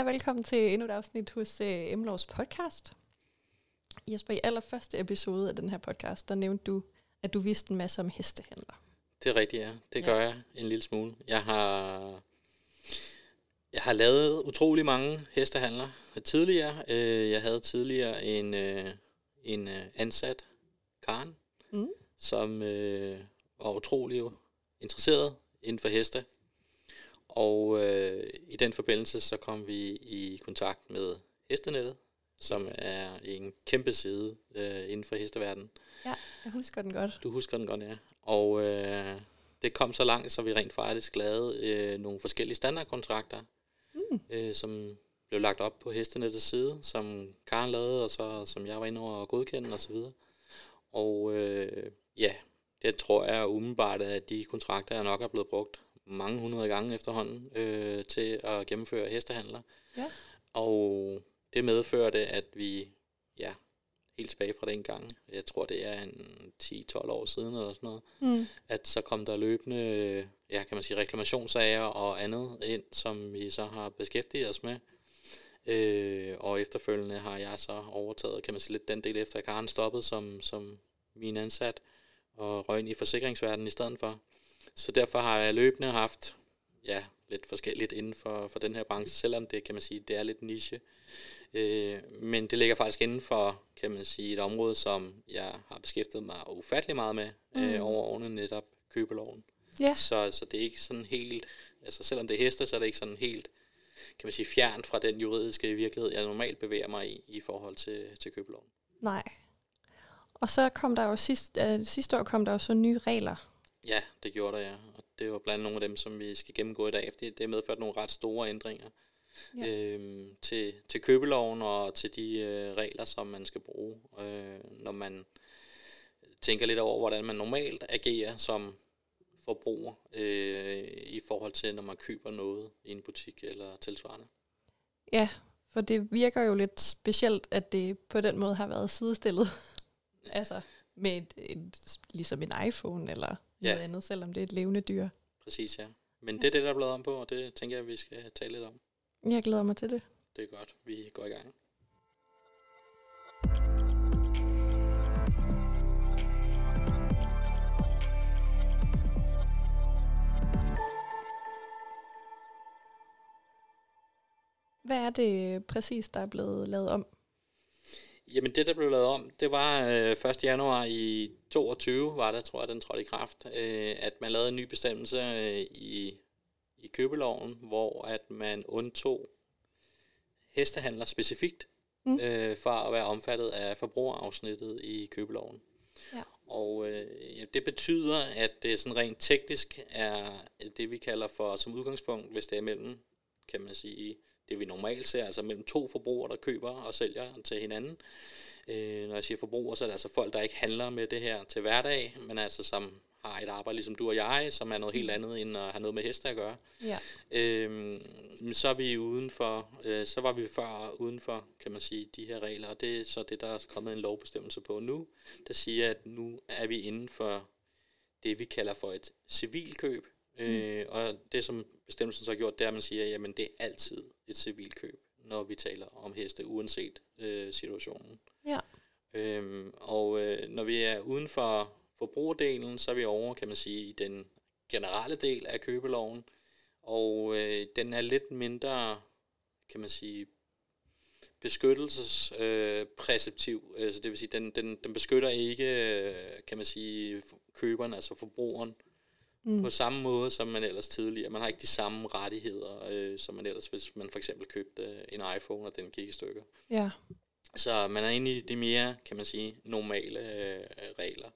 Hej og velkommen til endnu et afsnit hos uh, Emlovs podcast. Jesper, i allerførste episode af den her podcast, der nævnte du, at du vidste en masse om hestehandler. Det er rigtigt, ja. Det gør ja. jeg en lille smule. Jeg har, jeg har lavet utrolig mange hestehandler tidligere. Øh, jeg havde tidligere en, øh, en øh, ansat, Karen, mm. som var utrolig interesseret inden for heste. Og øh, i den forbindelse så kom vi i kontakt med Hestenettet, som er en kæmpe side øh, inden for hesteverdenen. Ja, jeg husker den godt. Du husker den godt, ja. Og øh, det kom så langt, så vi rent faktisk lavede øh, nogle forskellige standardkontrakter, mm. øh, som blev lagt op på Hestenettets side, som Karen lavede, og så, som jeg var inde over at godkende osv. Og, og øh, ja, det tror jeg umiddelbart, at de kontrakter er nok er blevet brugt mange hundrede gange efterhånden øh, til at gennemføre hestehandler. Ja. Og det medførte, at vi ja, helt tilbage fra den gang, jeg tror det er en 10-12 år siden eller sådan noget, mm. at så kom der løbende, ja kan man sige, reklamationssager og andet ind, som vi så har beskæftiget os med. Øh, og efterfølgende har jeg så overtaget, kan man sige, lidt den del efter, at Karen stoppet som, som min ansat, og røg ind i forsikringsverdenen i stedet for. Så derfor har jeg løbende haft ja, lidt forskelligt inden for, for den her branche, selvom det kan man sige, det er lidt niche. Øh, men det ligger faktisk inden for, kan man sige, et område, som jeg har beskæftiget mig ufattelig meget med øh, mm. øh, over årene, netop købeloven. Ja. Så, så det er ikke sådan helt, altså selvom det er heste, så er det ikke sådan helt, kan man sige, fjernt fra den juridiske virkelighed, jeg normalt bevæger mig i, i forhold til, til købeloven. Nej. Og så kom der jo sidst, øh, sidste år kom der jo så nye regler. Ja, det gjorde der, ja. Og det var blandt nogle af dem, som vi skal gennemgå i dag, fordi det har medført nogle ret store ændringer ja. øhm, til, til købeloven og til de øh, regler, som man skal bruge, øh, når man tænker lidt over, hvordan man normalt agerer som forbruger øh, i forhold til, når man køber noget i en butik eller tilsvarende. Ja, for det virker jo lidt specielt, at det på den måde har været sidestillet. altså med et, et, ligesom en iPhone eller noget ja. andet, selvom det er et levende dyr. Præcis, ja. Men det er det, der er blevet om på, og det tænker jeg, vi skal tale lidt om. Jeg glæder mig til det. Det er godt. Vi går i gang. Hvad er det præcis, der er blevet lavet om? Jamen det, der blev lavet om, det var øh, 1. januar i 22, var det, tror jeg, den trådte i kraft, øh, at man lavede en ny bestemmelse øh, i, i købeloven, hvor at man undtog hestehandler specifikt mm. øh, for at være omfattet af forbrugerafsnittet i købeloven. Ja. Og øh, ja, det betyder, at det sådan rent teknisk er det, vi kalder for som udgangspunkt, hvis det er mellem, kan man sige, det vi normalt ser, altså mellem to forbrugere, der køber og sælger til hinanden. Øh, når jeg siger forbrugere, så er det altså folk, der ikke handler med det her til hverdag, men altså som har et arbejde ligesom du og jeg, som er noget helt andet end at have noget med heste at gøre. Ja. Øh, så er vi uden for, øh, så var vi før uden for, kan man sige, de her regler, og det er så det, der er kommet en lovbestemmelse på nu, der siger, at nu er vi inden for det, vi kalder for et civilkøb, Mm. Øh, og det, som bestemmelsen så har gjort, det er, at man siger, jamen det er altid et civilkøb, når vi taler om heste, uanset øh, situationen. Ja. Øhm, og øh, når vi er uden for forbrugerdelen, så er vi over, kan man sige, i den generelle del af købeloven, og øh, den er lidt mindre, kan man sige, beskyttelsespræceptiv. Øh, altså det vil sige, den, den, den beskytter ikke, øh, kan man sige, køberen, altså forbrugeren, Mm. På samme måde, som man ellers tidligere. Man har ikke de samme rettigheder, øh, som man ellers, hvis man for eksempel købte øh, en iPhone, og den gik i stykker. Ja. Så man er inde i de mere, kan man sige, normale øh, regler.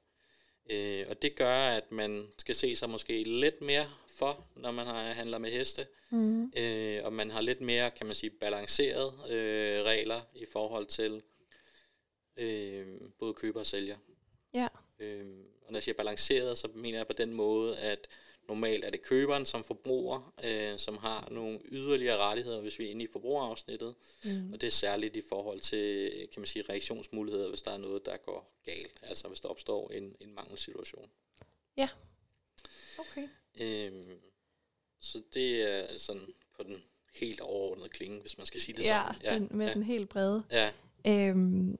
Øh, og det gør, at man skal se sig måske lidt mere for, når man har handler med heste. Mm. Øh, og man har lidt mere, kan man sige, balanceret øh, regler i forhold til øh, både køber og sælger. Ja. Øh, og når jeg siger balanceret, så mener jeg på den måde, at normalt er det køberen som forbruger, øh, som har nogle yderligere rettigheder, hvis vi er inde i forbrugerafsnittet. Mm. Og det er særligt i forhold til, kan man sige, reaktionsmuligheder, hvis der er noget, der går galt. Altså hvis der opstår en, en mangelsituation. Ja. Okay. Øhm, så det er sådan på den helt overordnet klinge, hvis man skal sige det ja, sådan. Ja, den, med ja. den helt brede. Ja. Øhm,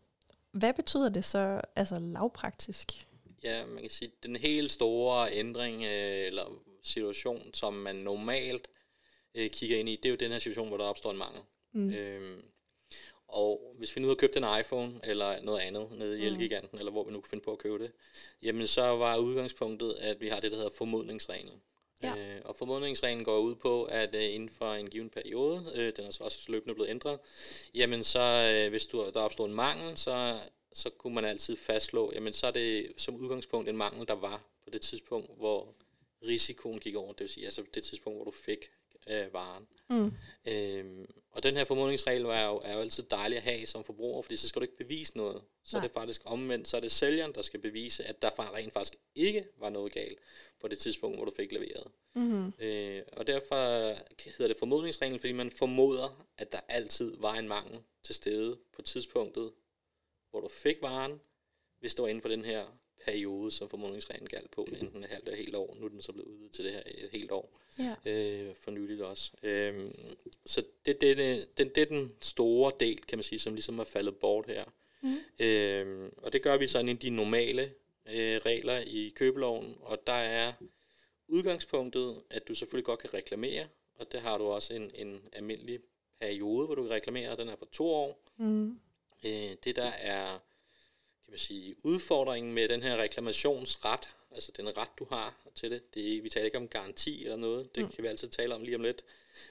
hvad betyder det så, altså lavpraktisk? Ja, man kan sige, den helt store ændring øh, eller situation, som man normalt øh, kigger ind i, det er jo den her situation, hvor der opstår en mangel. Mm. Øhm, og hvis vi nu har købt en iPhone eller noget andet nede i Elgiganten, eller hvor vi nu kan finde på at købe det, jamen så var udgangspunktet, at vi har det, der hedder formodningsreglen. Ja. Øh, og formodningsreglen går ud på, at øh, inden for en given periode, øh, den er så også løbende blevet ændret, jamen så øh, hvis du, der opstår en mangel, så, så kunne man altid fastslå, jamen så er det som udgangspunkt en mangel, der var på det tidspunkt, hvor risikoen gik over, det vil sige altså det tidspunkt, hvor du fik øh, varen. Mm. Øhm, og den her formodningsregel er jo, er jo altid dejlig at have som forbruger, fordi så skal du ikke bevise noget. Så Nej. er det faktisk omvendt, så er det sælgeren, der skal bevise, at der rent faktisk ikke var noget galt på det tidspunkt, hvor du fik leveret. Mm-hmm. Øh, og derfor hedder det formodningsreglen, fordi man formoder, at der altid var en mangel til stede på tidspunktet, hvor du fik varen, hvis det var inden for den her periode, som formodningsreglen galt på, enten et halvt eller helt år. Nu er den så blevet udvidet til det her et helt år. Ja. Øh, for nyligt også. Øh, så det, det, det, det, det er den store del, kan man sige, som ligesom er faldet bort her. Mm. Øh, og det gør vi sådan i de normale øh, regler i købeloven, og der er udgangspunktet, at du selvfølgelig godt kan reklamere, og det har du også en, en almindelig periode, hvor du kan reklamere, og den er på to år. Mm. Øh, det der er kan man sige, udfordringen med den her reklamationsret, altså den ret, du har til det, det vi taler ikke om garanti eller noget, det mm. kan vi altid tale om lige om lidt,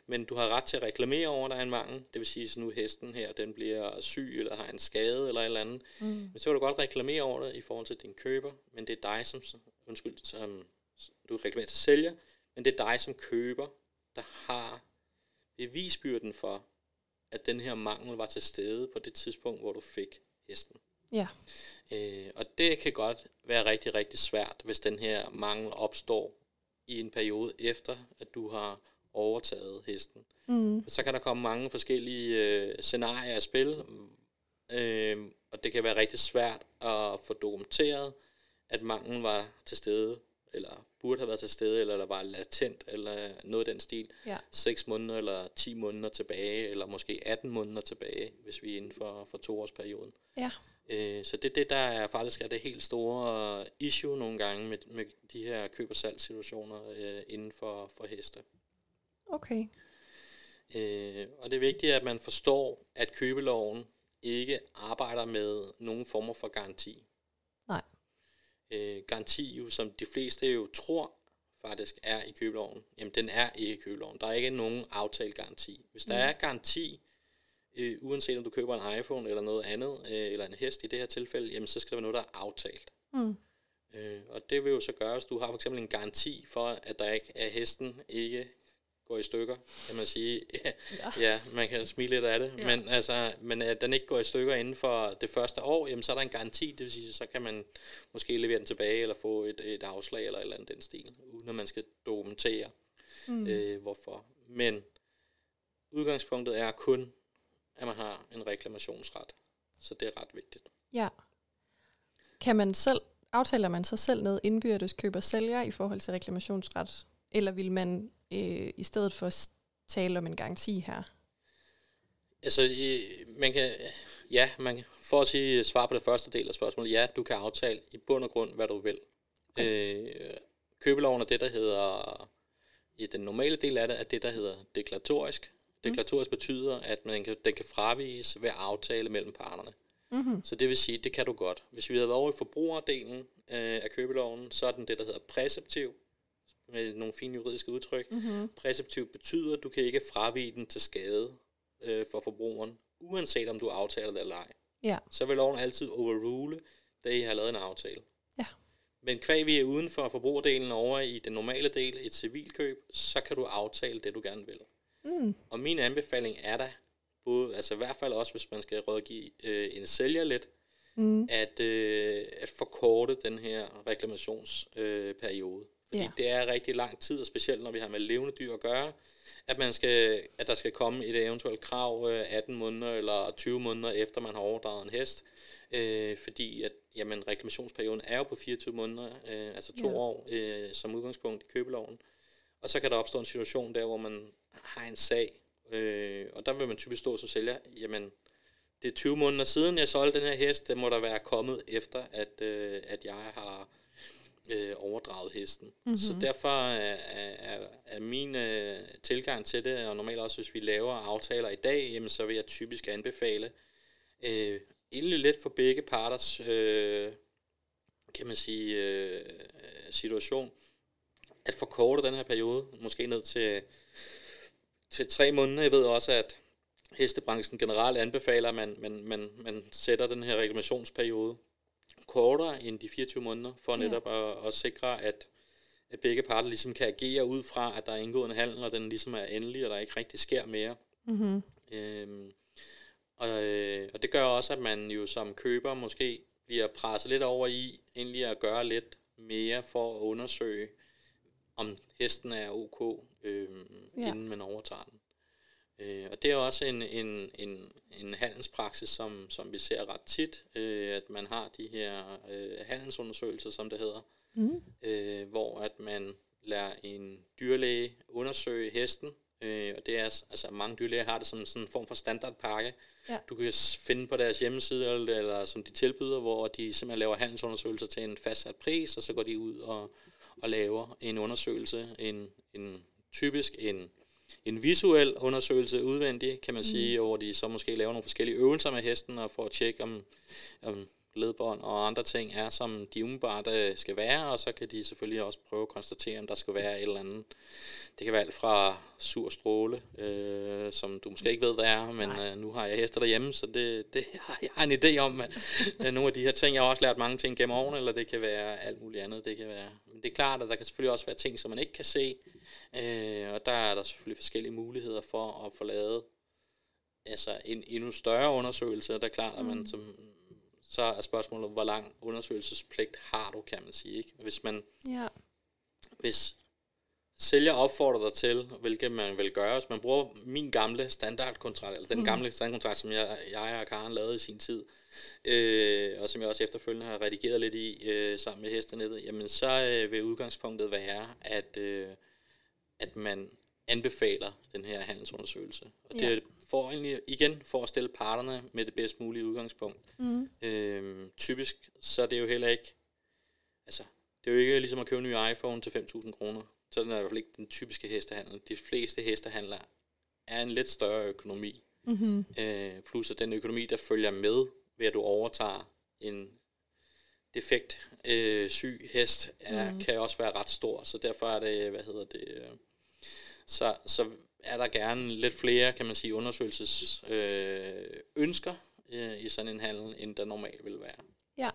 men du har ret til at reklamere over, der er en mangel, det vil sige, at nu hesten her, den bliver syg, eller har en skade, eller et eller andet, mm. men så vil du godt reklamere over det i forhold til din køber, men det er dig, som, undskyld, som, du reklamerer til sælger, men det er dig som køber, der har bevisbyrden for, at den her mangel var til stede på det tidspunkt, hvor du fik hesten. Ja. Øh, og det kan godt være rigtig, rigtig svært, hvis den her mangel opstår i en periode efter, at du har overtaget hesten. Mm. Så kan der komme mange forskellige øh, scenarier af spil, øh, og det kan være rigtig svært at få dokumenteret, at manglen var til stede, eller burde have været til stede, eller der var latent, eller noget af den stil. Ja. 6 måneder, eller 10 måneder tilbage, eller måske 18 måneder tilbage, hvis vi er inden for, for toårsperioden. Ja. Øh, så det er det, der er faktisk er det helt store issue nogle gange med, med de her køb- og salgssituationer øh, inden for, for heste. Okay. Øh, og det er vigtigt, at man forstår, at købeloven ikke arbejder med nogen former for garanti. Nej. Øh, garanti, jo, som de fleste jo tror faktisk er i købeloven, jamen den er ikke i købeloven. Der er ikke nogen aftalt garanti. Hvis der mm. er garanti, øh, uanset om du køber en iPhone eller noget andet, øh, eller en hest i det her tilfælde, jamen så skal der være noget, der er aftalt. Mm. Øh, og det vil jo så gøre, hvis du har for eksempel en garanti for, at der ikke er hesten ikke går i stykker, kan man sige. Ja, ja. man kan smile lidt af det, ja. men, altså, men at den ikke går i stykker inden for det første år, jamen så er der en garanti, det vil sige, så kan man måske levere den tilbage, eller få et, et afslag, eller et eller andet den stil, uden at man skal dokumentere, mm. øh, hvorfor. Men udgangspunktet er kun, at man har en reklamationsret. Så det er ret vigtigt. Ja. Kan man selv, aftaler man sig selv noget indbyrdes køber sælger i forhold til reklamationsret? Eller vil man øh, i stedet for tale om en garanti her? Altså, øh, man kan, ja, man, for at sige svar på det første del af spørgsmålet, ja, du kan aftale i bund og grund, hvad du vil. Okay. Øh, købeloven er det, der hedder, i den normale del af det, er det, der hedder deklaratorisk. Deklaratorisk mm. betyder, at man kan, den kan fraviges ved aftale mellem parterne. Mm-hmm. Så det vil sige, det kan du godt. Hvis vi havde været over i forbrugerdelen øh, af købeloven, så er den det, der hedder præceptiv, med nogle fine juridiske udtryk. Mm-hmm. Præceptiv betyder, at du kan ikke fravige den til skade øh, for forbrugeren, uanset om du aftaler det eller ej. Ja. Så vil loven altid overrule, da I har lavet en aftale. Ja. Men kvæg vi er uden for forbrugerdelen over i den normale del, et civilkøb, så kan du aftale det, du gerne vil. Mm. Og min anbefaling er da, både, altså i hvert fald også, hvis man skal rådgive øh, en sælger lidt, mm. at, øh, at forkorte den her reklamationsperiode. Øh, fordi ja. det er rigtig lang tid, og specielt når vi har med levende dyr at gøre, at, man skal, at der skal komme et eventuelt krav øh, 18 måneder eller 20 måneder efter man har overdraget en hest. Øh, fordi at jamen, reklamationsperioden er jo på 24 måneder, øh, altså to ja. år øh, som udgangspunkt i købeloven. Og så kan der opstå en situation der, hvor man har en sag, Øh, og der vil man typisk stå som sælger, jamen, det er 20 måneder siden, jeg solgte den her hest, det må der være kommet efter, at, øh, at jeg har øh, overdraget hesten. Mm-hmm. Så derfor er, er, er min øh, tilgang til det, og normalt også hvis vi laver aftaler i dag, jamen, så vil jeg typisk anbefale, øh, egentlig lidt for begge parters, øh, kan man sige, øh, situation, at forkorte den her periode, måske ned til, til tre måneder. Jeg ved også, at hestebranchen generelt anbefaler, at man, man, man, man sætter den her reklamationsperiode kortere end de 24 måneder, for netop ja. at, at sikre, at, at begge parter ligesom kan agere ud fra, at der er indgået en handel, og den ligesom er endelig, og der ikke rigtig sker mere. Mm-hmm. Øhm, og, øh, og det gør også, at man jo som køber måske bliver presset lidt over i egentlig at gøre lidt mere for at undersøge, om hesten er ok, øh, ja. inden man overtager den. Øh, og det er også en, en, en, en handelspraksis, som, som vi ser ret tit, øh, at man har de her øh, handelsundersøgelser, som det hedder, mm. øh, hvor at man lader en dyrlæge undersøge hesten, øh, og det er, altså mange dyrlæger har det som sådan en form for standardpakke, ja. du kan finde på deres hjemmeside, eller, eller som de tilbyder, hvor de simpelthen laver handelsundersøgelser til en fastsat pris, og så går de ud og, og laver en undersøgelse, en, en typisk en en visuel undersøgelse udvendig, kan man mm. sige, hvor de så måske laver nogle forskellige øvelser med hesten, og får at tjekke, om, om ledbånd og andre ting er, som de umiddelbart øh, skal være, og så kan de selvfølgelig også prøve at konstatere, om der skal være et eller andet. Det kan være alt fra sur stråle, øh, som du måske ikke ved, hvad er, men øh, nu har jeg hester derhjemme, så det, det jeg har en idé om, at øh, nogle af de her ting, jeg har også lært mange ting gennem årene, eller det kan være alt muligt andet. Det kan være, men det er klart, at der kan selvfølgelig også være ting, som man ikke kan se, øh, og der er der selvfølgelig forskellige muligheder for at få lavet altså en endnu større undersøgelse, der er klart, at man mm. som så er spørgsmålet, hvor lang undersøgelsespligt har du, kan man sige. Ikke? Hvis man, ja. hvis sælger opfordrer dig til, hvilket man vil gøre, hvis man bruger min gamle standardkontrakt, eller den mm. gamle standardkontrakt, som jeg, jeg og Karen lavede i sin tid, øh, og som jeg også efterfølgende har redigeret lidt i øh, sammen med hestenettet, jamen så øh, vil udgangspunktet være, at, øh, at man anbefaler den her handelsundersøgelse. Og det ja. For egentlig, igen for at stille parterne med det bedst mulige udgangspunkt. Mm. Øhm, typisk, så er det jo heller ikke, altså, det er jo ikke ligesom at købe en ny iPhone til 5.000 kroner. Så er det i hvert fald ikke den typiske hestehandel. De fleste hestehandler er en lidt større økonomi. Mm-hmm. Øh, plus at den økonomi, der følger med, ved at du overtager en defekt øh, syg hest, er, mm. kan også være ret stor. Så derfor er det, hvad hedder det, øh, så, så er der gerne lidt flere, kan man sige, undersøgelses øh, ønsker øh, i sådan en handel, end der normalt vil være. Ja,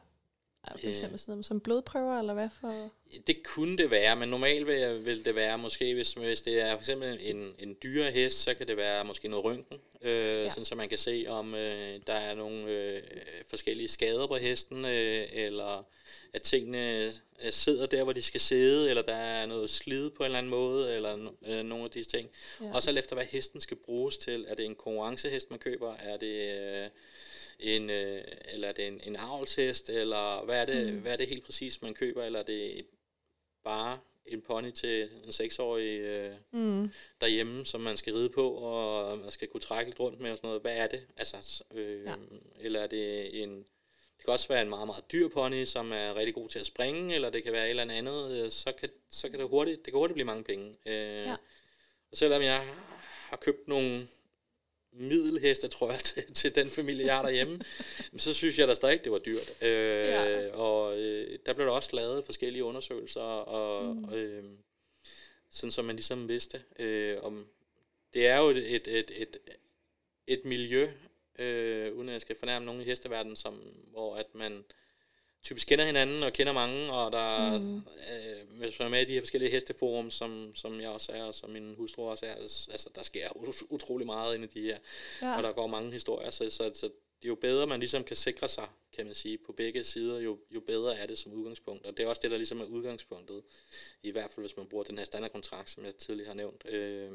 for eksempel sådan noget som blodprøver, eller hvad for? Det kunne det være, men normalt vil, vil det være måske, hvis, hvis det er for eksempel en, en dyre hest, så kan det være måske noget røntgen, øh, ja. sådan så man kan se, om øh, der er nogle øh, forskellige skader på hesten, øh, eller at tingene øh, sidder der, hvor de skal sidde, eller der er noget slid på en eller anden måde, eller øh, nogle af disse ting. Ja. Og så efter, hvad hesten skal bruges til. Er det en konkurrencehest, man køber? Er det... Øh, en, øh, eller er det en, en avlshest, eller hvad er, det, mm. hvad er det helt præcis, man køber, eller er det bare en pony til en seksårig øh, mm. derhjemme, som man skal ride på, og man skal kunne trække lidt rundt med og sådan noget. Hvad er det? Altså, øh, ja. Eller er det en... Det kan også være en meget, meget dyr pony, som er rigtig god til at springe, eller det kan være et eller andet, øh, så kan, så kan det hurtigt, det kan hurtigt blive mange penge. Øh, ja. Og selvom jeg har købt nogle middelheste, tror jeg, til, til den familie, jeg har derhjemme, så synes jeg da stadig, det var dyrt. Øh, ja. Og øh, der blev der også lavet forskellige undersøgelser, og, mm. øh, sådan som man ligesom vidste. Øh, om Det er jo et, et, et, et, et miljø, øh, uden at jeg skal fornærme nogen i hesteverdenen, som, hvor at man typisk kender hinanden og kender mange, og der mm. øh, hvis man er med i de her forskellige hesteforum, som, som jeg også er, og som min hustru også er, altså der sker utrolig meget inde i de her, ja. og der går mange historier, så, så, så jo bedre man ligesom kan sikre sig, kan man sige, på begge sider, jo, jo bedre er det som udgangspunkt. Og det er også det, der ligesom er udgangspunktet, i hvert fald hvis man bruger den her standardkontrakt, som jeg tidligere har nævnt. Øh,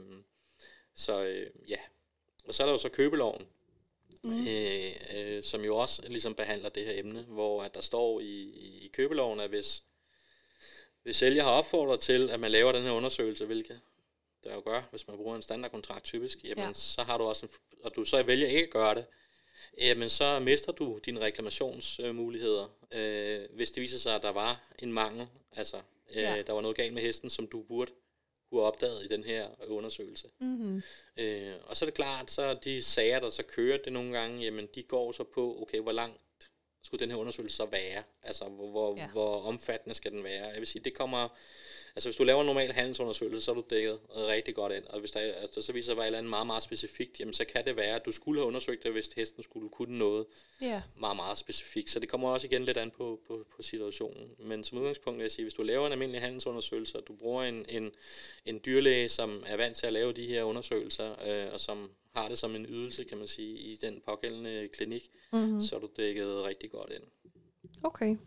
så øh, ja, og så er der jo så købeloven, mm. øh, øh, som jo også ligesom behandler det her emne, hvor at der står i, i købeloven, at hvis, hvis sælger har opfordret til, at man laver den her undersøgelse, hvilket der jo gør, hvis man bruger en standardkontrakt typisk, jamen ja. så har du også en, og du så vælger ikke at gøre det, jamen så mister du dine reklamationsmuligheder, øh, hvis det viser sig, at der var en mangel, altså øh, ja. der var noget galt med hesten, som du burde kunne opdaget i den her undersøgelse. Mm-hmm. Øh, og så er det klart, så de sager, der så kører det nogle gange, jamen de går så på, okay, hvor langt skulle den her undersøgelse så være? Altså, hvor, hvor, ja. hvor omfattende skal den være? Jeg vil sige, det kommer Altså hvis du laver en normal handelsundersøgelse, så er du dækket rigtig godt ind. Og hvis der, altså, så viser sig, at andet meget, meget specifikt, jamen så kan det være, at du skulle have undersøgt det, hvis hesten skulle kunne noget yeah. meget, meget specifikt. Så det kommer også igen lidt an på, på, på situationen. Men som udgangspunkt vil jeg sige, hvis du laver en almindelig handelsundersøgelse, og du bruger en, en, en dyrlæge, som er vant til at lave de her undersøgelser, øh, og som har det som en ydelse, kan man sige, i den pågældende klinik, mm-hmm. så er du dækket rigtig godt ind. Okay.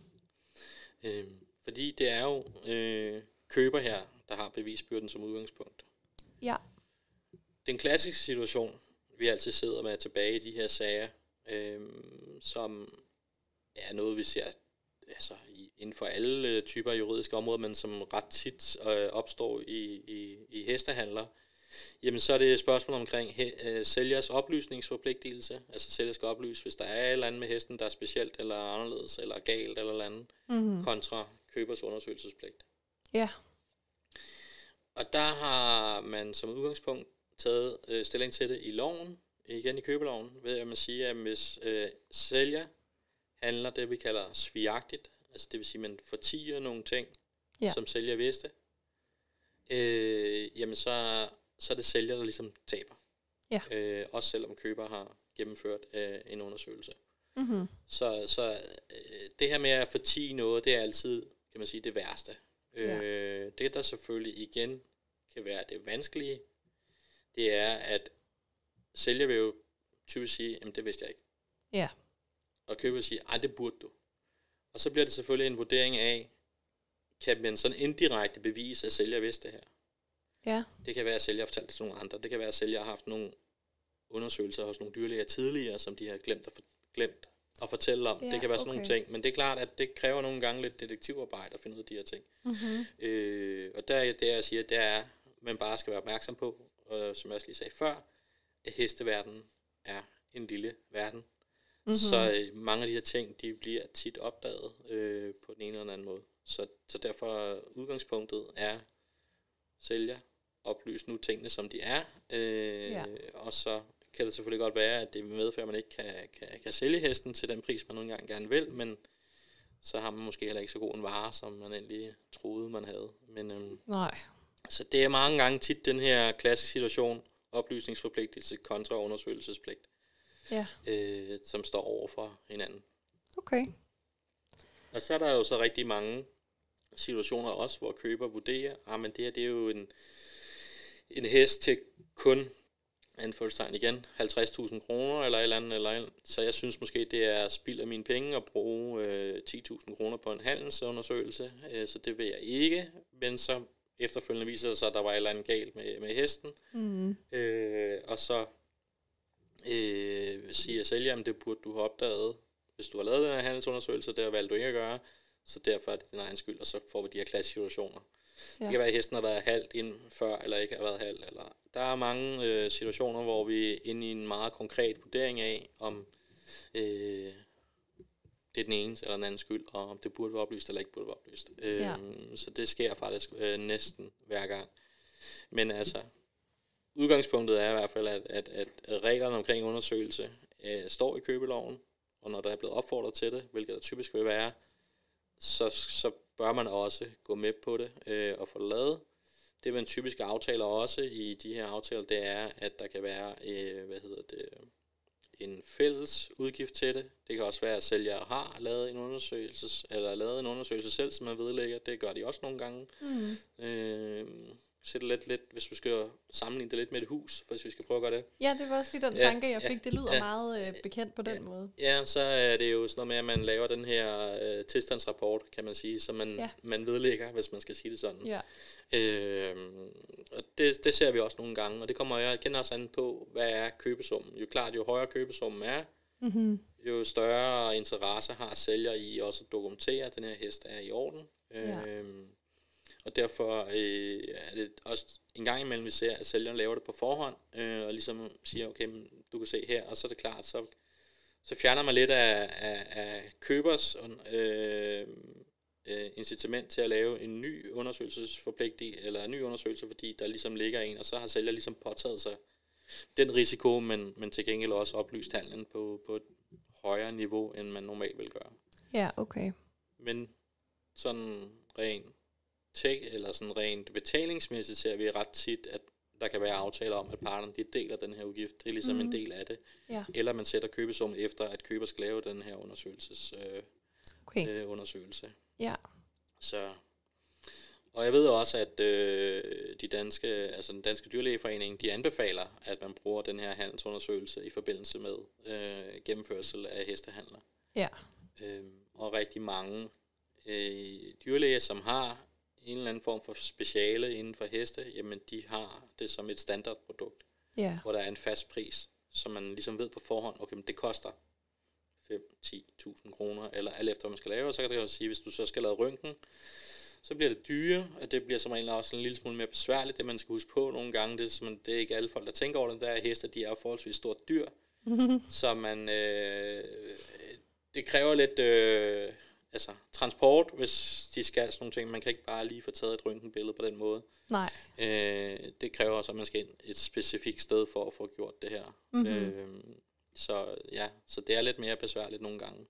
Øh, fordi det er jo... Øh, køber her, der har bevisbyrden som udgangspunkt. Ja. Den klassiske situation, vi altid sidder med tilbage i de her sager, øh, som er noget, vi ser altså, inden for alle typer af juridiske områder, men som ret tit øh, opstår i, i, i hestehandler, jamen så er det et spørgsmål omkring he, øh, sælgers oplysningsforpligtelse. Altså sælger skal oplyse, hvis der er et eller andet med hesten, der er specielt eller anderledes, eller galt eller andet, mm-hmm. kontra købers undersøgelsespligt. Ja. Og der har man som udgangspunkt taget øh, stilling til det i loven, igen i købeloven, ved at man siger, at hvis øh, sælger handler det, vi kalder svigagtigt, altså det vil sige, at man fortiger nogle ting, ja. som sælger vidste, øh, jamen så, så er det sælger, der ligesom taber. Ja. Øh, også selvom køber har gennemført øh, en undersøgelse. Mm-hmm. Så, så øh, det her med at fortige noget, det er altid, kan man sige, det værste. Ja. Øh, det, der selvfølgelig igen kan være det vanskelige, det er, at sælger vil jo typisk sige, jamen det vidste jeg ikke. Ja. Og køber sige, ej det burde du. Og så bliver det selvfølgelig en vurdering af, kan man sådan indirekte bevise, at sælger vidste det her. Ja. Det kan være, at sælger har fortalt det til nogle andre. Det kan være, at sælger har haft nogle undersøgelser hos nogle dyrlæger tidligere, som de har glemt at, for, glemt at fortælle om. Ja, det kan være sådan okay. nogle ting, men det er klart, at det kræver nogle gange lidt detektivarbejde at finde ud af de her ting. Mm-hmm. Øh, og der er det, jeg siger, det er, at man bare skal være opmærksom på, og som jeg også lige sagde før, at hesteverdenen er en lille verden. Mm-hmm. Så øh, mange af de her ting, de bliver tit opdaget øh, på den ene eller anden måde. Så, så derfor udgangspunktet er sælger, oplys nu tingene, som de er, øh, ja. og så kan det selvfølgelig godt være, at det medfører, at man ikke kan, kan, kan sælge hesten til den pris, man nogle gange gerne vil, men så har man måske heller ikke så god en vare, som man egentlig troede, man havde. Men, øhm, Nej. Så det er mange gange tit den her klassiske situation, oplysningsforpligtelse kontra undersøgelsespligt, ja. øh, som står over for hinanden. Okay. Og så er der jo så rigtig mange situationer også, hvor køber vurderer, at ah, men det her det er jo en, en hest til kun anførselstegn igen, 50.000 kroner eller et eller andet, eller andet. Så jeg synes måske, det er spild af mine penge at bruge øh, 10.000 kroner på en handelsundersøgelse, øh, så det vil jeg ikke. Men så efterfølgende viser det sig, at der var et eller andet galt med, med hesten. Mm. Øh, og så øh, siger sælger, at det burde du have opdaget, hvis du har lavet den her handelsundersøgelse, det har valgt du ikke at gøre, så derfor er det din egen skyld, og så får vi de her klasse situationer. Ja. Det kan være, at hesten har været halvt ind før, eller ikke har været halvt. Eller der er mange øh, situationer, hvor vi er inde i en meget konkret vurdering af, om øh, det er den ene eller den anden skyld, og om det burde være oplyst eller ikke burde være oplyst. Øh, ja. Så det sker faktisk øh, næsten hver gang. Men altså, udgangspunktet er i hvert fald, at, at, at reglerne omkring undersøgelse øh, står i købeloven, og når der er blevet opfordret til det, hvilket der typisk vil være, så, så bør man også gå med på det øh, og få lavet. Det man typisk aftaler også i de her aftaler, det er, at der kan være, øh, hvad hedder det, en fælles udgift til det. Det kan også være, at sælger har lavet en undersøgelse, eller lavet en undersøgelse selv, som man vedlægger. Det gør de også nogle gange. Mm. Øh, det lidt, lidt, hvis du skal sammenligne det lidt med et hus, hvis vi skal prøve at gøre det. Ja, det var også lige den tanke, jeg fik. Det lyder ja, meget øh, bekendt på den ja, måde. Ja, så er det jo sådan noget med, at man laver den her øh, tilstandsrapport, kan man sige, som man, ja. man vedlægger, hvis man skal sige det sådan. Ja. Øh, og det, det ser vi også nogle gange, og det kommer jeg igen også an på, hvad er købesummen. Jo klart, jo højere købesummen er, mm-hmm. jo større interesse har sælger i også at dokumentere, at den her hest er i orden. Ja. Og derfor øh, er det også en gang imellem, vi ser, at sælgeren laver det på forhånd, øh, og ligesom siger, okay, men du kan se her, og så er det klart, så, så fjerner man lidt af, af, af købers øh, øh, incitament til at lave en ny undersøgelsesforpligtig, eller en ny undersøgelse, fordi der ligesom ligger en, og så har sælger ligesom påtaget sig den risiko, men, men til gengæld også oplyst handlen på, på et højere niveau, end man normalt vil gøre. Ja, okay. Men sådan rent tech, eller sådan rent betalingsmæssigt ser vi ret tit, at der kan være aftaler om, at parterne de deler den her udgift. Det er ligesom mm. en del af det. Ja. Eller man sætter købesum efter, at køber skal lave den her undersøgelses, øh, okay. øh, undersøgelse. Ja. Så, og jeg ved også, at øh, de danske, altså den danske dyrlægeforening, de anbefaler, at man bruger den her handelsundersøgelse i forbindelse med øh, gennemførsel af hestehandler. Ja. Øh, og rigtig mange øh, dyrlæger, som har en eller anden form for speciale inden for heste, jamen de har det som et standardprodukt, Ja. hvor der er en fast pris, som man ligesom ved på forhånd, okay, men det koster 5-10.000 kroner, eller alt efter, hvad man skal lave, og så kan det jo sige, hvis du så skal lave røntgen, så bliver det dyre, og det bliver som regel også en lille smule mere besværligt, det man skal huske på nogle gange, det er, som, det er ikke alle folk, der tænker over det, der. Er heste, de er jo forholdsvis stort dyr, så man, øh, det kræver lidt øh, altså, transport, hvis de skal sådan nogle ting, man kan ikke bare lige få taget et røntgenbillede på den måde. Nej. Øh, det kræver også, at man skal ind et specifikt sted for at få gjort det her. Mhm. Øh, så ja, så det er lidt mere besværligt nogle gange,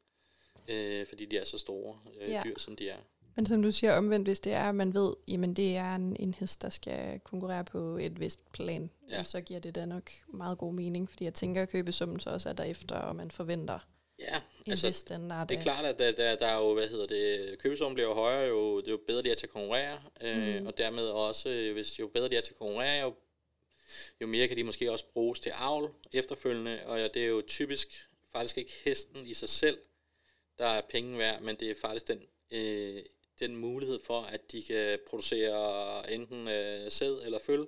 øh, fordi de er så store øh, Ja. dyr, som de er. Men som du siger omvendt, hvis det er, at man ved, jamen det er en, en hest, der skal konkurrere på et vist plan, Ja. ja. så giver det da nok meget god mening, fordi jeg tænker, at købesummen så også er derefter, og man forventer Ja, en altså, vis standard. det er klart, at der, der, der er jo, hvad hedder det, købesummen bliver jo højere, jo, jo bedre de er til at konkurrere, øh, Mm. og dermed også, øh, hvis jo bedre de er til at konkurrere, jo, jo mere kan de måske også bruges til avl efterfølgende, og ja, det er jo typisk faktisk ikke hesten i sig selv, der er penge værd, men det er faktisk den, øh, den mulighed for, at de kan producere enten øh, sæd eller føl,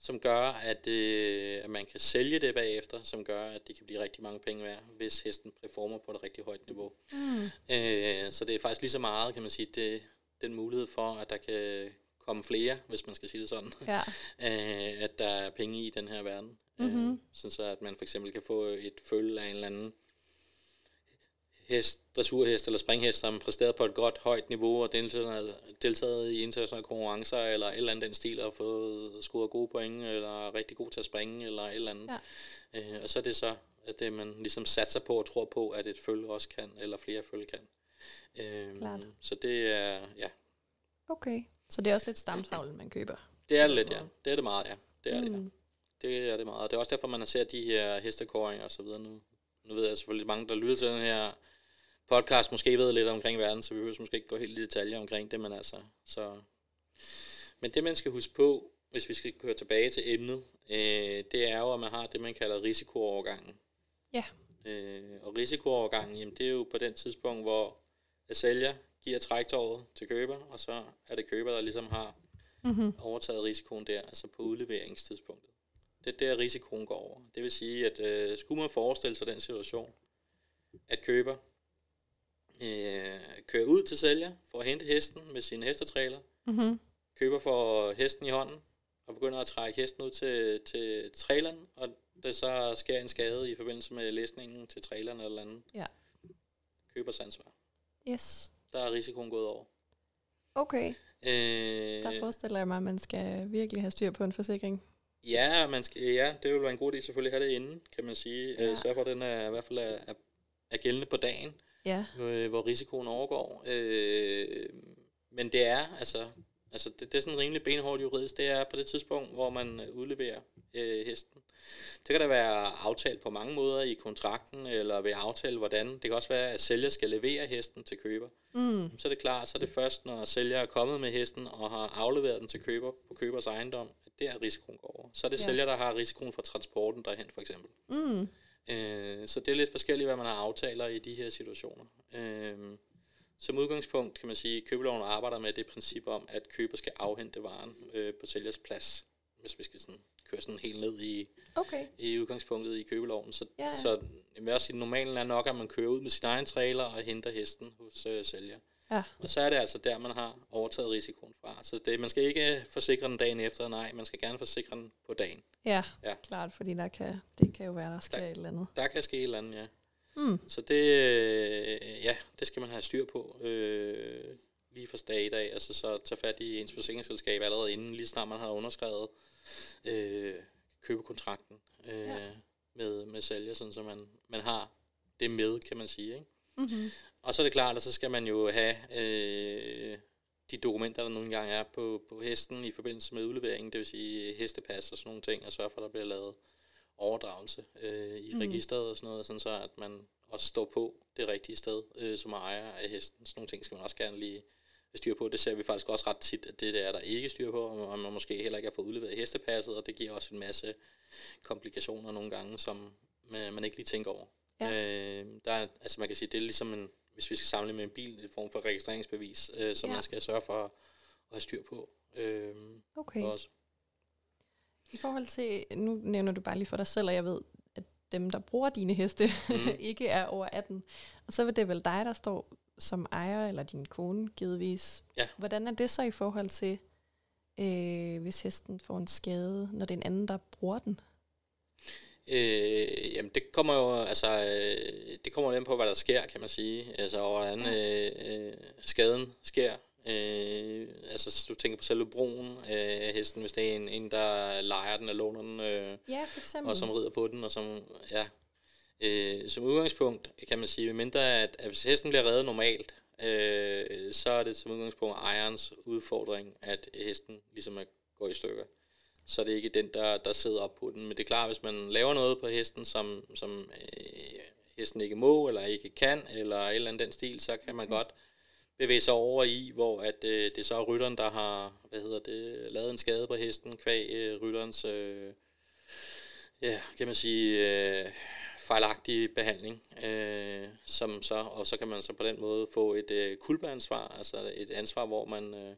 som gør, at, øh, at man kan sælge det bagefter, som gør, at det kan blive rigtig mange penge værd, hvis hesten performer på et rigtig højt niveau. Mm. Øh, så det er faktisk lige så meget, kan man sige, det, den mulighed for, at der kan komme flere, hvis man skal sige det sådan, Ja. øh, at der er penge i den her verden. Mhm. Øh, sådan så, at man for eksempel kan få et følge af en eller anden hest, dressurhest eller springhest, som præsteret på et godt højt niveau og deltaget, i internationale konkurrencer eller et eller andet den stil og fået scoret gode point eller er rigtig god til at springe eller et eller andet. Ja. Øh, og så er det så, at det man ligesom satser på og tror på, at et følge også kan, eller flere følge kan. Øh, Klart. så det er, ja, Okay. Så det er også lidt stamtavlen, man køber. det er det lidt, ja. Det er det meget, ja. Det er det, ja. Mm. Det er det meget. Det er også derfor, man har set de her hestekåringer og så videre nu. Nu ved jeg selvfølgelig mange, der lytter til den her podcast, måske ved lidt omkring verden, så vi behøver måske ikke gå helt i detaljer omkring det, men altså, så... Men det, man skal huske på, hvis vi skal køre tilbage til emnet, øh, det er jo, at man har det, man kalder risikoovergangen. Ja. Øh, og risikoovergangen, jamen, det er jo på den tidspunkt, hvor sælger giver træktåret til køber, og så er det køber, der ligesom har Mm-hmm. overtaget risikoen der, altså på udleveringstidspunktet. Det er der, risikoen går over. Det vil sige, at øh, skulle man forestille sig den situation, at køber øh, kører ud til sælger for at hente hesten med sin hestetræler, Mm-hmm. køber får hesten i hånden og begynder at trække hesten ud til, til traileren, og der så sker en skade i forbindelse med læsningen til traileren eller andet. Ja. Købers ansvar. Yes. Der er risikoen gået over. Okay. Øh, Der forestiller jeg mig, at man skal virkelig have styr på en forsikring. Ja, man skal, ja, det vil være en god idé selvfølgelig at have det inden, kan man sige. Ja. Ja. Sørg for, at den er, i hvert fald er, er, er gældende på dagen, Ja. øh, hvor risikoen overgår. Øh, men det er, altså, altså det, det er sådan rimelig benhårdt juridisk, det er på det tidspunkt, hvor man øh, udleverer øh, hesten. Det kan der være aftalt på mange måder i kontrakten, eller ved aftale hvordan. Det kan også være, at sælger skal levere hesten til køber. Mm. Så er det klart, så er det først, når sælger er kommet med hesten og har afleveret den til køber på købers ejendom, at der risikoen går over. Så er det Ja. ja. sælger, der har risikoen for transporten derhen, for eksempel. Mm. Øh, så det er lidt forskelligt, hvad man har aftaler i de her situationer. Øh, som udgangspunkt kan man sige, at købeloven arbejder med det princip om, at køber skal afhente varen øh, på sælgers plads, hvis vi skal sådan køre sådan helt ned i, Okay. i udgangspunktet i købeloven. Så, Ja, så jeg vil også sige, normalen er nok, at man kører ud med sin egen trailer og henter hesten hos øh, sælger. Ja. Og så er det altså der, man har overtaget risikoen fra. Så det, man skal ikke forsikre den dagen efter, nej, man skal gerne forsikre den på dagen. Ja, ja. klart, fordi der kan, det kan jo være, der sker der, et eller andet. Der kan ske et eller andet, ja. Mm. Så det, øh, ja, det skal man have styr på øh, lige fra dag i dag. Altså så tage fat i ens forsikringsselskab allerede inden, lige snart man har underskrevet øh, købekontrakten øh, ja. med, med sælger, sådan så man, man har det med, kan man sige. Ikke? Mm-hmm. Og så er det klart, at så skal man jo have øh, de dokumenter, der nogle gange er på, på hesten i forbindelse med udleveringen, det vil sige hestepas og sådan nogle ting, og sørge for, at der bliver lavet overdragelse øh, i mm. registret og sådan noget, sådan så at man også står på det rigtige sted øh, som ejer af hesten. Sådan nogle ting skal man også gerne lige styr på. Det ser vi faktisk også ret tit, at det der er der ikke styr på, og man måske heller ikke har fået udleveret hestepasset, og det giver også en masse komplikationer nogle gange, som man ikke lige tænker over. Ja. Øh, der er, altså man kan sige, det er ligesom en, hvis vi skal samle med en bil, en form for registreringsbevis, øh, som ja. man skal sørge for at, at have styr på. Øh, okay. Også. I forhold til, nu nævner du bare lige for dig selv, og jeg ved, at dem, der bruger dine heste, mm. ikke er over 18. Og så vil det vel dig, der står som ejer, eller din kone givetvis. Ja. Hvordan er det så i forhold til, øh, hvis hesten får en skade, når det er en anden, der bruger den? Øh, jamen det kommer jo altså øh, det kommer jo på hvad der sker kan man sige. Altså hvordan øh, øh, skaden sker. Øh, altså hvis du tænker på selve broen af øh, hesten hvis det er en, en der leger den eller låner den øh, ja, for eksempel. og som rider på den og som ja. Øh, som udgangspunkt kan man sige mindre at, at hvis hesten bliver reddet normalt øh, så er det som udgangspunkt ejerens udfordring at hesten ligesom er, går i stykker så er det ikke den, der, der sidder op på den. Men det er klart, hvis man laver noget på hesten, som, som øh, hesten ikke må, eller ikke kan, eller et eller andet den stil, så kan man mm. godt bevæge sig over i, hvor at, øh, det er så rytteren, der har hvad hedder det, lavet en skade på hesten, kvæg øh, rytterens, øh, ja, kan man sige, øh, fejlagtig behandling, øh, som så, og så kan man så på den måde få et øh, kulpeansvar, altså et ansvar, hvor man øh,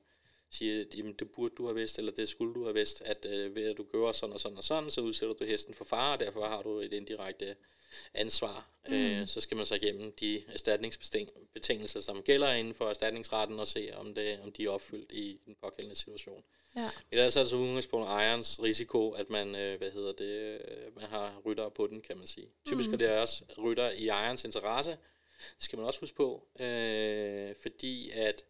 siger, at jamen, det burde du have vidst, eller det skulle du have vidst, at øh, ved at du gør sådan og sådan og sådan, så udsætter du hesten for fare, og derfor har du et indirekte ansvar. Mm. Øh, så skal man så igennem de erstatningsbetingelser, som gælder inden for erstatningsretten, og se, om, det, om de er opfyldt i den pågældende situation. Ja. Men ellers er det så udgangspunkt ejerens risiko, at man, øh, hvad hedder det, øh, man har rytter på den, kan man sige. Typisk mm. er det også rytter i ejerens interesse. Det skal man også huske på, øh, fordi at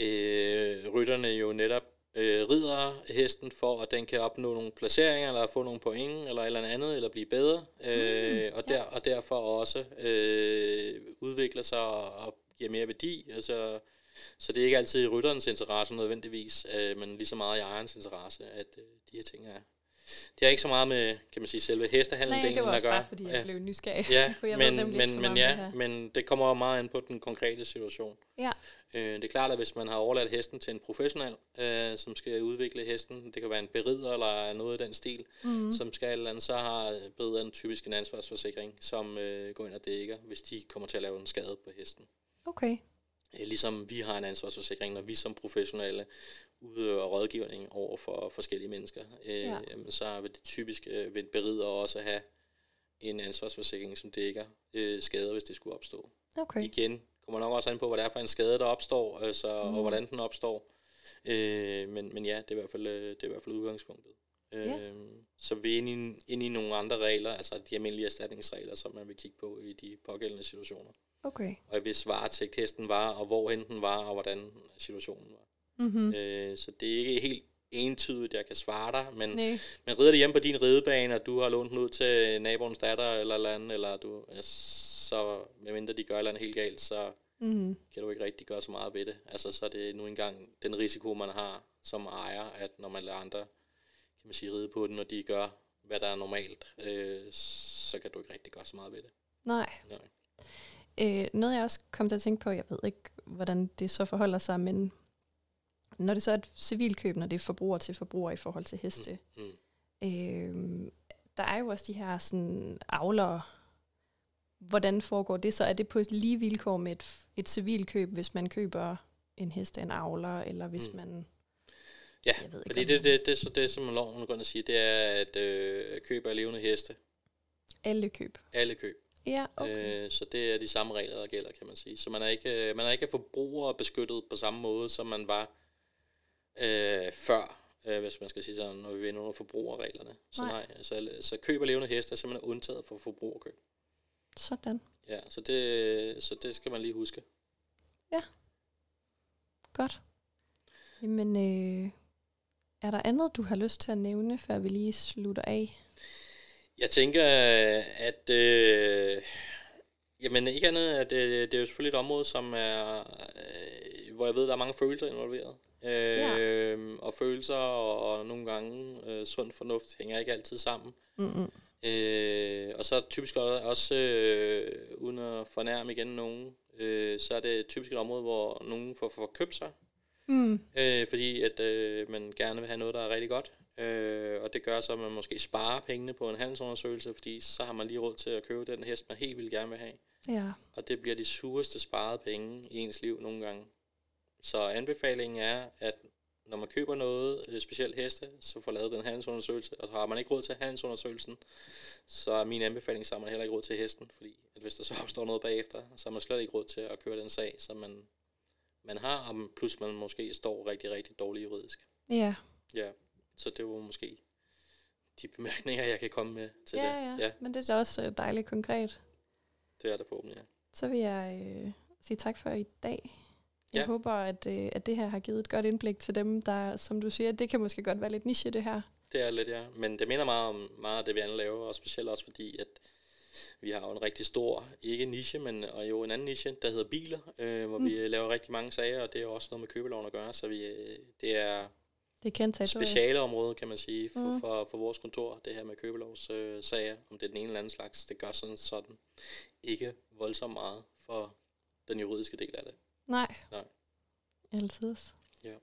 øh, rytterne jo netop øh, rider hesten for, at den kan opnå nogle placeringer, eller få nogle point, eller eller andet, eller blive bedre, øh, mm, og, der, ja. og derfor også øh, udvikler sig og, og giver mere værdi. Altså, så det er ikke altid i rytterens interesse nødvendigvis, øh, men lige så meget i ejerens interesse, at øh, de her ting er, det har ikke så meget med, kan man sige, selve hestehandlen Nej, det var også bare, fordi jeg ja. blev nysgerrig. Ja, for jeg men, ved men, men, ja, men det kommer meget ind på den konkrete situation. Ja. Øh, det er klart, at hvis man har overladt hesten til en professionel, øh, som skal udvikle hesten, det kan være en berider eller noget af den stil, mm. som skal eller andet, så har berideren typisk en ansvarsforsikring, som øh, går ind og dækker, hvis de kommer til at lave en skade på hesten. Okay. Øh, ligesom vi har en ansvarsforsikring, når vi som professionelle udøver rådgivning over for forskellige mennesker, øh, ja. jamen, så vil det typisk øh, vil berider også have en ansvarsforsikring, som dækker øh, skader, hvis det skulle opstå. Okay. Igen kommer nok også an på, hvad det er for en skade, der opstår, altså, mm. og hvordan den opstår. Øh, men, men ja, det er i hvert fald, øh, det er i hvert fald udgangspunktet. Yeah. Øh, så vi er inde i, inde i nogle andre regler, altså de almindelige erstatningsregler, som man vil kigge på i de pågældende situationer. Okay. Og hvis varetægt hesten var, og hvor den var, og hvordan situationen var. Mm-hmm. Øh, så det er ikke helt entydigt, jeg kan svare dig, men, Nej. men rider det hjemme på din ridebane, og du har lånt den ud til naboens datter, eller, eller andet, eller du, så medmindre de gør eller andet helt galt, så mm. kan du ikke rigtig gøre så meget ved det. Altså, så er det nu engang den risiko, man har som ejer, at når man lader andre kan man sige, ride på den, og de gør, hvad der er normalt, øh, så kan du ikke rigtig gøre så meget ved det. Nej. Nej. Øh, noget jeg også kom til at tænke på, jeg ved ikke, hvordan det så forholder sig, men når det så er et civilkøb, når det er forbruger til forbruger i forhold til heste, mm. Mm. Øh, der er jo også de her sådan avlere, hvordan foregår det så? Er det på lige vilkår med et, et civilkøb, hvis man køber en hest af en avler, eller hvis mm. man... Ja, jeg ved ikke, fordi det, det, det, så det, som loven går at sige, det er, at øh, køb af levende heste. Alle køb? Alle køb. Ja, okay. Øh, så det er de samme regler, der gælder, kan man sige. Så man er ikke, man er ikke forbruger beskyttet på samme måde, som man var øh, før, øh, hvis man skal sige sådan, når vi vender under forbrugerreglerne. Så Nej. nej, så, så køb af levende heste er simpelthen undtaget for forbrugerkøb. Sådan. Ja, så det, så det skal man lige huske. Godt. Jamen, øh, er der andet, du har lyst til at nævne, før vi lige slutter af? Jeg tænker, at øh, jamen ikke andet, at det, det er jo selvfølgelig et område, som er, øh, hvor jeg ved, der er mange følelser involveret. Øh, Ja. Og følelser og, og nogle gange øh, sund fornuft hænger ikke altid sammen. Mm-mm. Øh, og så typisk også, øh, uden at fornærme igen nogen, øh, så er det typisk et område, hvor nogen får, får købt sig, Mm. øh, fordi at øh, man gerne vil have noget, der er rigtig godt. Øh, og det gør så, at man måske sparer pengene på en handelsundersøgelse, fordi så har man lige råd til at købe den hest, man helt vildt gerne vil have. Ja. Og det bliver de sureste sparede penge i ens liv nogle gange. Så anbefalingen er, at når man køber noget, øh, specielt heste, så får lavet den handelsundersøgelse, og har man ikke råd til handelsundersøgelsen, så er min anbefaling, så har man heller ikke råd til hesten, fordi at hvis der så opstår noget bagefter, så har man slet ikke råd til at køre den sag, som man, man har, og plus man måske står rigtig, rigtig dårligt juridisk. Ja. Ja, så det var måske de bemærkninger, jeg kan komme med til Ja, det. ja, ja, Men det er da også øh, dejligt konkret. det er det forhåbentlig, ja. Så vil jeg øh, sige tak for i dag. Jeg Ja. håber, at, øh, at det her har givet et godt indblik til dem, der, som du siger, det kan måske godt være lidt niche, det her. Det er lidt, ja. Men det minder meget om meget af det, vi andre laver, og specielt også fordi, at vi har jo en rigtig stor, ikke niche, men og jo en anden niche, der hedder biler, øh, hvor mm. vi laver rigtig mange sager, og det er jo også noget med købeloven at gøre, så vi, øh, det er Det er kendt territorie. specialeområde, kan man sige, for, Mm. for, for vores kontor, det her med købelovs øh, sager, om det er den ene eller anden slags, det gør sådan sådan ikke voldsomt meget for den juridiske del af det. Nej. Nej. Altid. Ja.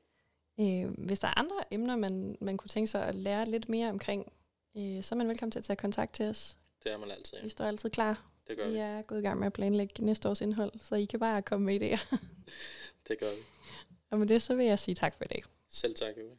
Øh, hvis der er andre emner, man, man kunne tænke sig at lære lidt mere omkring, øh, så er man velkommen til at tage kontakt til os. Det er man altid. Vi står altid klar. Det gør Vi vi. er gået i gang med at planlægge næste års indhold, så I kan bare komme med idéer. Det gør vi. Og med det, så vil jeg sige tak for i dag. Selv tak, Jule.